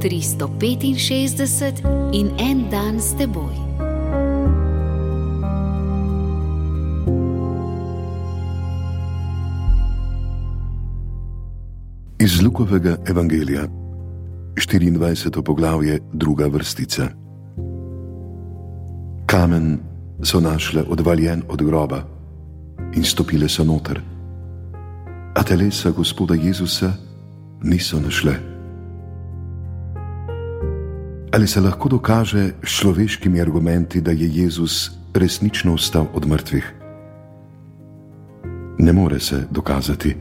365 in en dan s teboj. Iz Lukovega evangelija, 24. poglavje, druga vrstica. Kamen so našle odvaljen od groba in stopile so noter, a telesa Gospoda Jezusa niso našle. Ali se lahko dokaže s človeškimi argumenti, da je Jezus resnično vstal od mrtvih? Ne more se dokazati.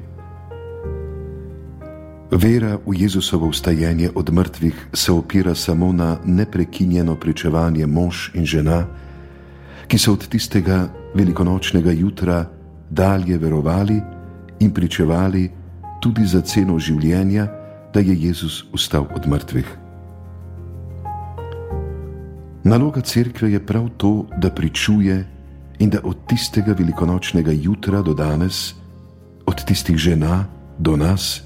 Vera v Jezusovo vstajenje od mrtvih se opira samo na neprekinjeno pričevanje mož in žena, ki so od tistega velikonočnega jutra dalje verovali in pričevali tudi za ceno življenja, da je Jezus vstal od mrtvih. Naloga cerkve je prav to, da pričuje in da od tistega velikonočnega jutra do danes, od tistih žena do nas,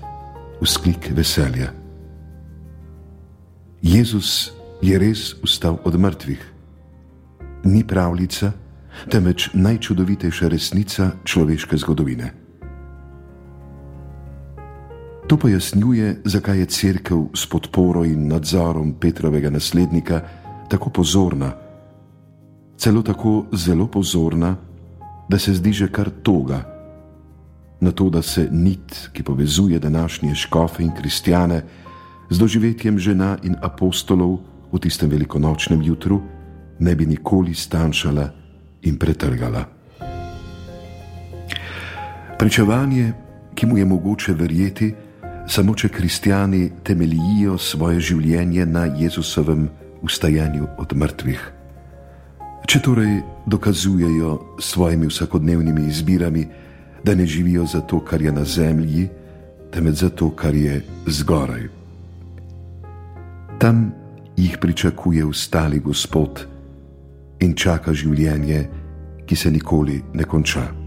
vzklik veselja. Jezus je res vstal od mrtvih. Ni pravljica, temveč najčudovitejša resnica človeške zgodovine. To pojasnjuje, zakaj je crkva s podporo in nadzorom Petrovega naslednika tako pozorna, celo tako zelo pozorna, da se zdi že kar toga na to, da se nit, ki povezuje današnje škofe in kristjane z doživetjem žena in apostolov v tistem velikonočnem jutru, ne bi nikoli stanjšala in pretrgala. Pričevanje, ki mu je mogoče verjeti, samo če kristijani temeljijo svoje življenje na Jezusovem ustajanju od mrtvih. Če torej dokazujejo s svojimi vsakodnevnimi izbirami, da ne živijo za to, kar je na zemlji, temveč za to, kar je zgoraj. Tam jih pričakuje ustali Gospod in čaka življenje, ki se nikoli ne konča.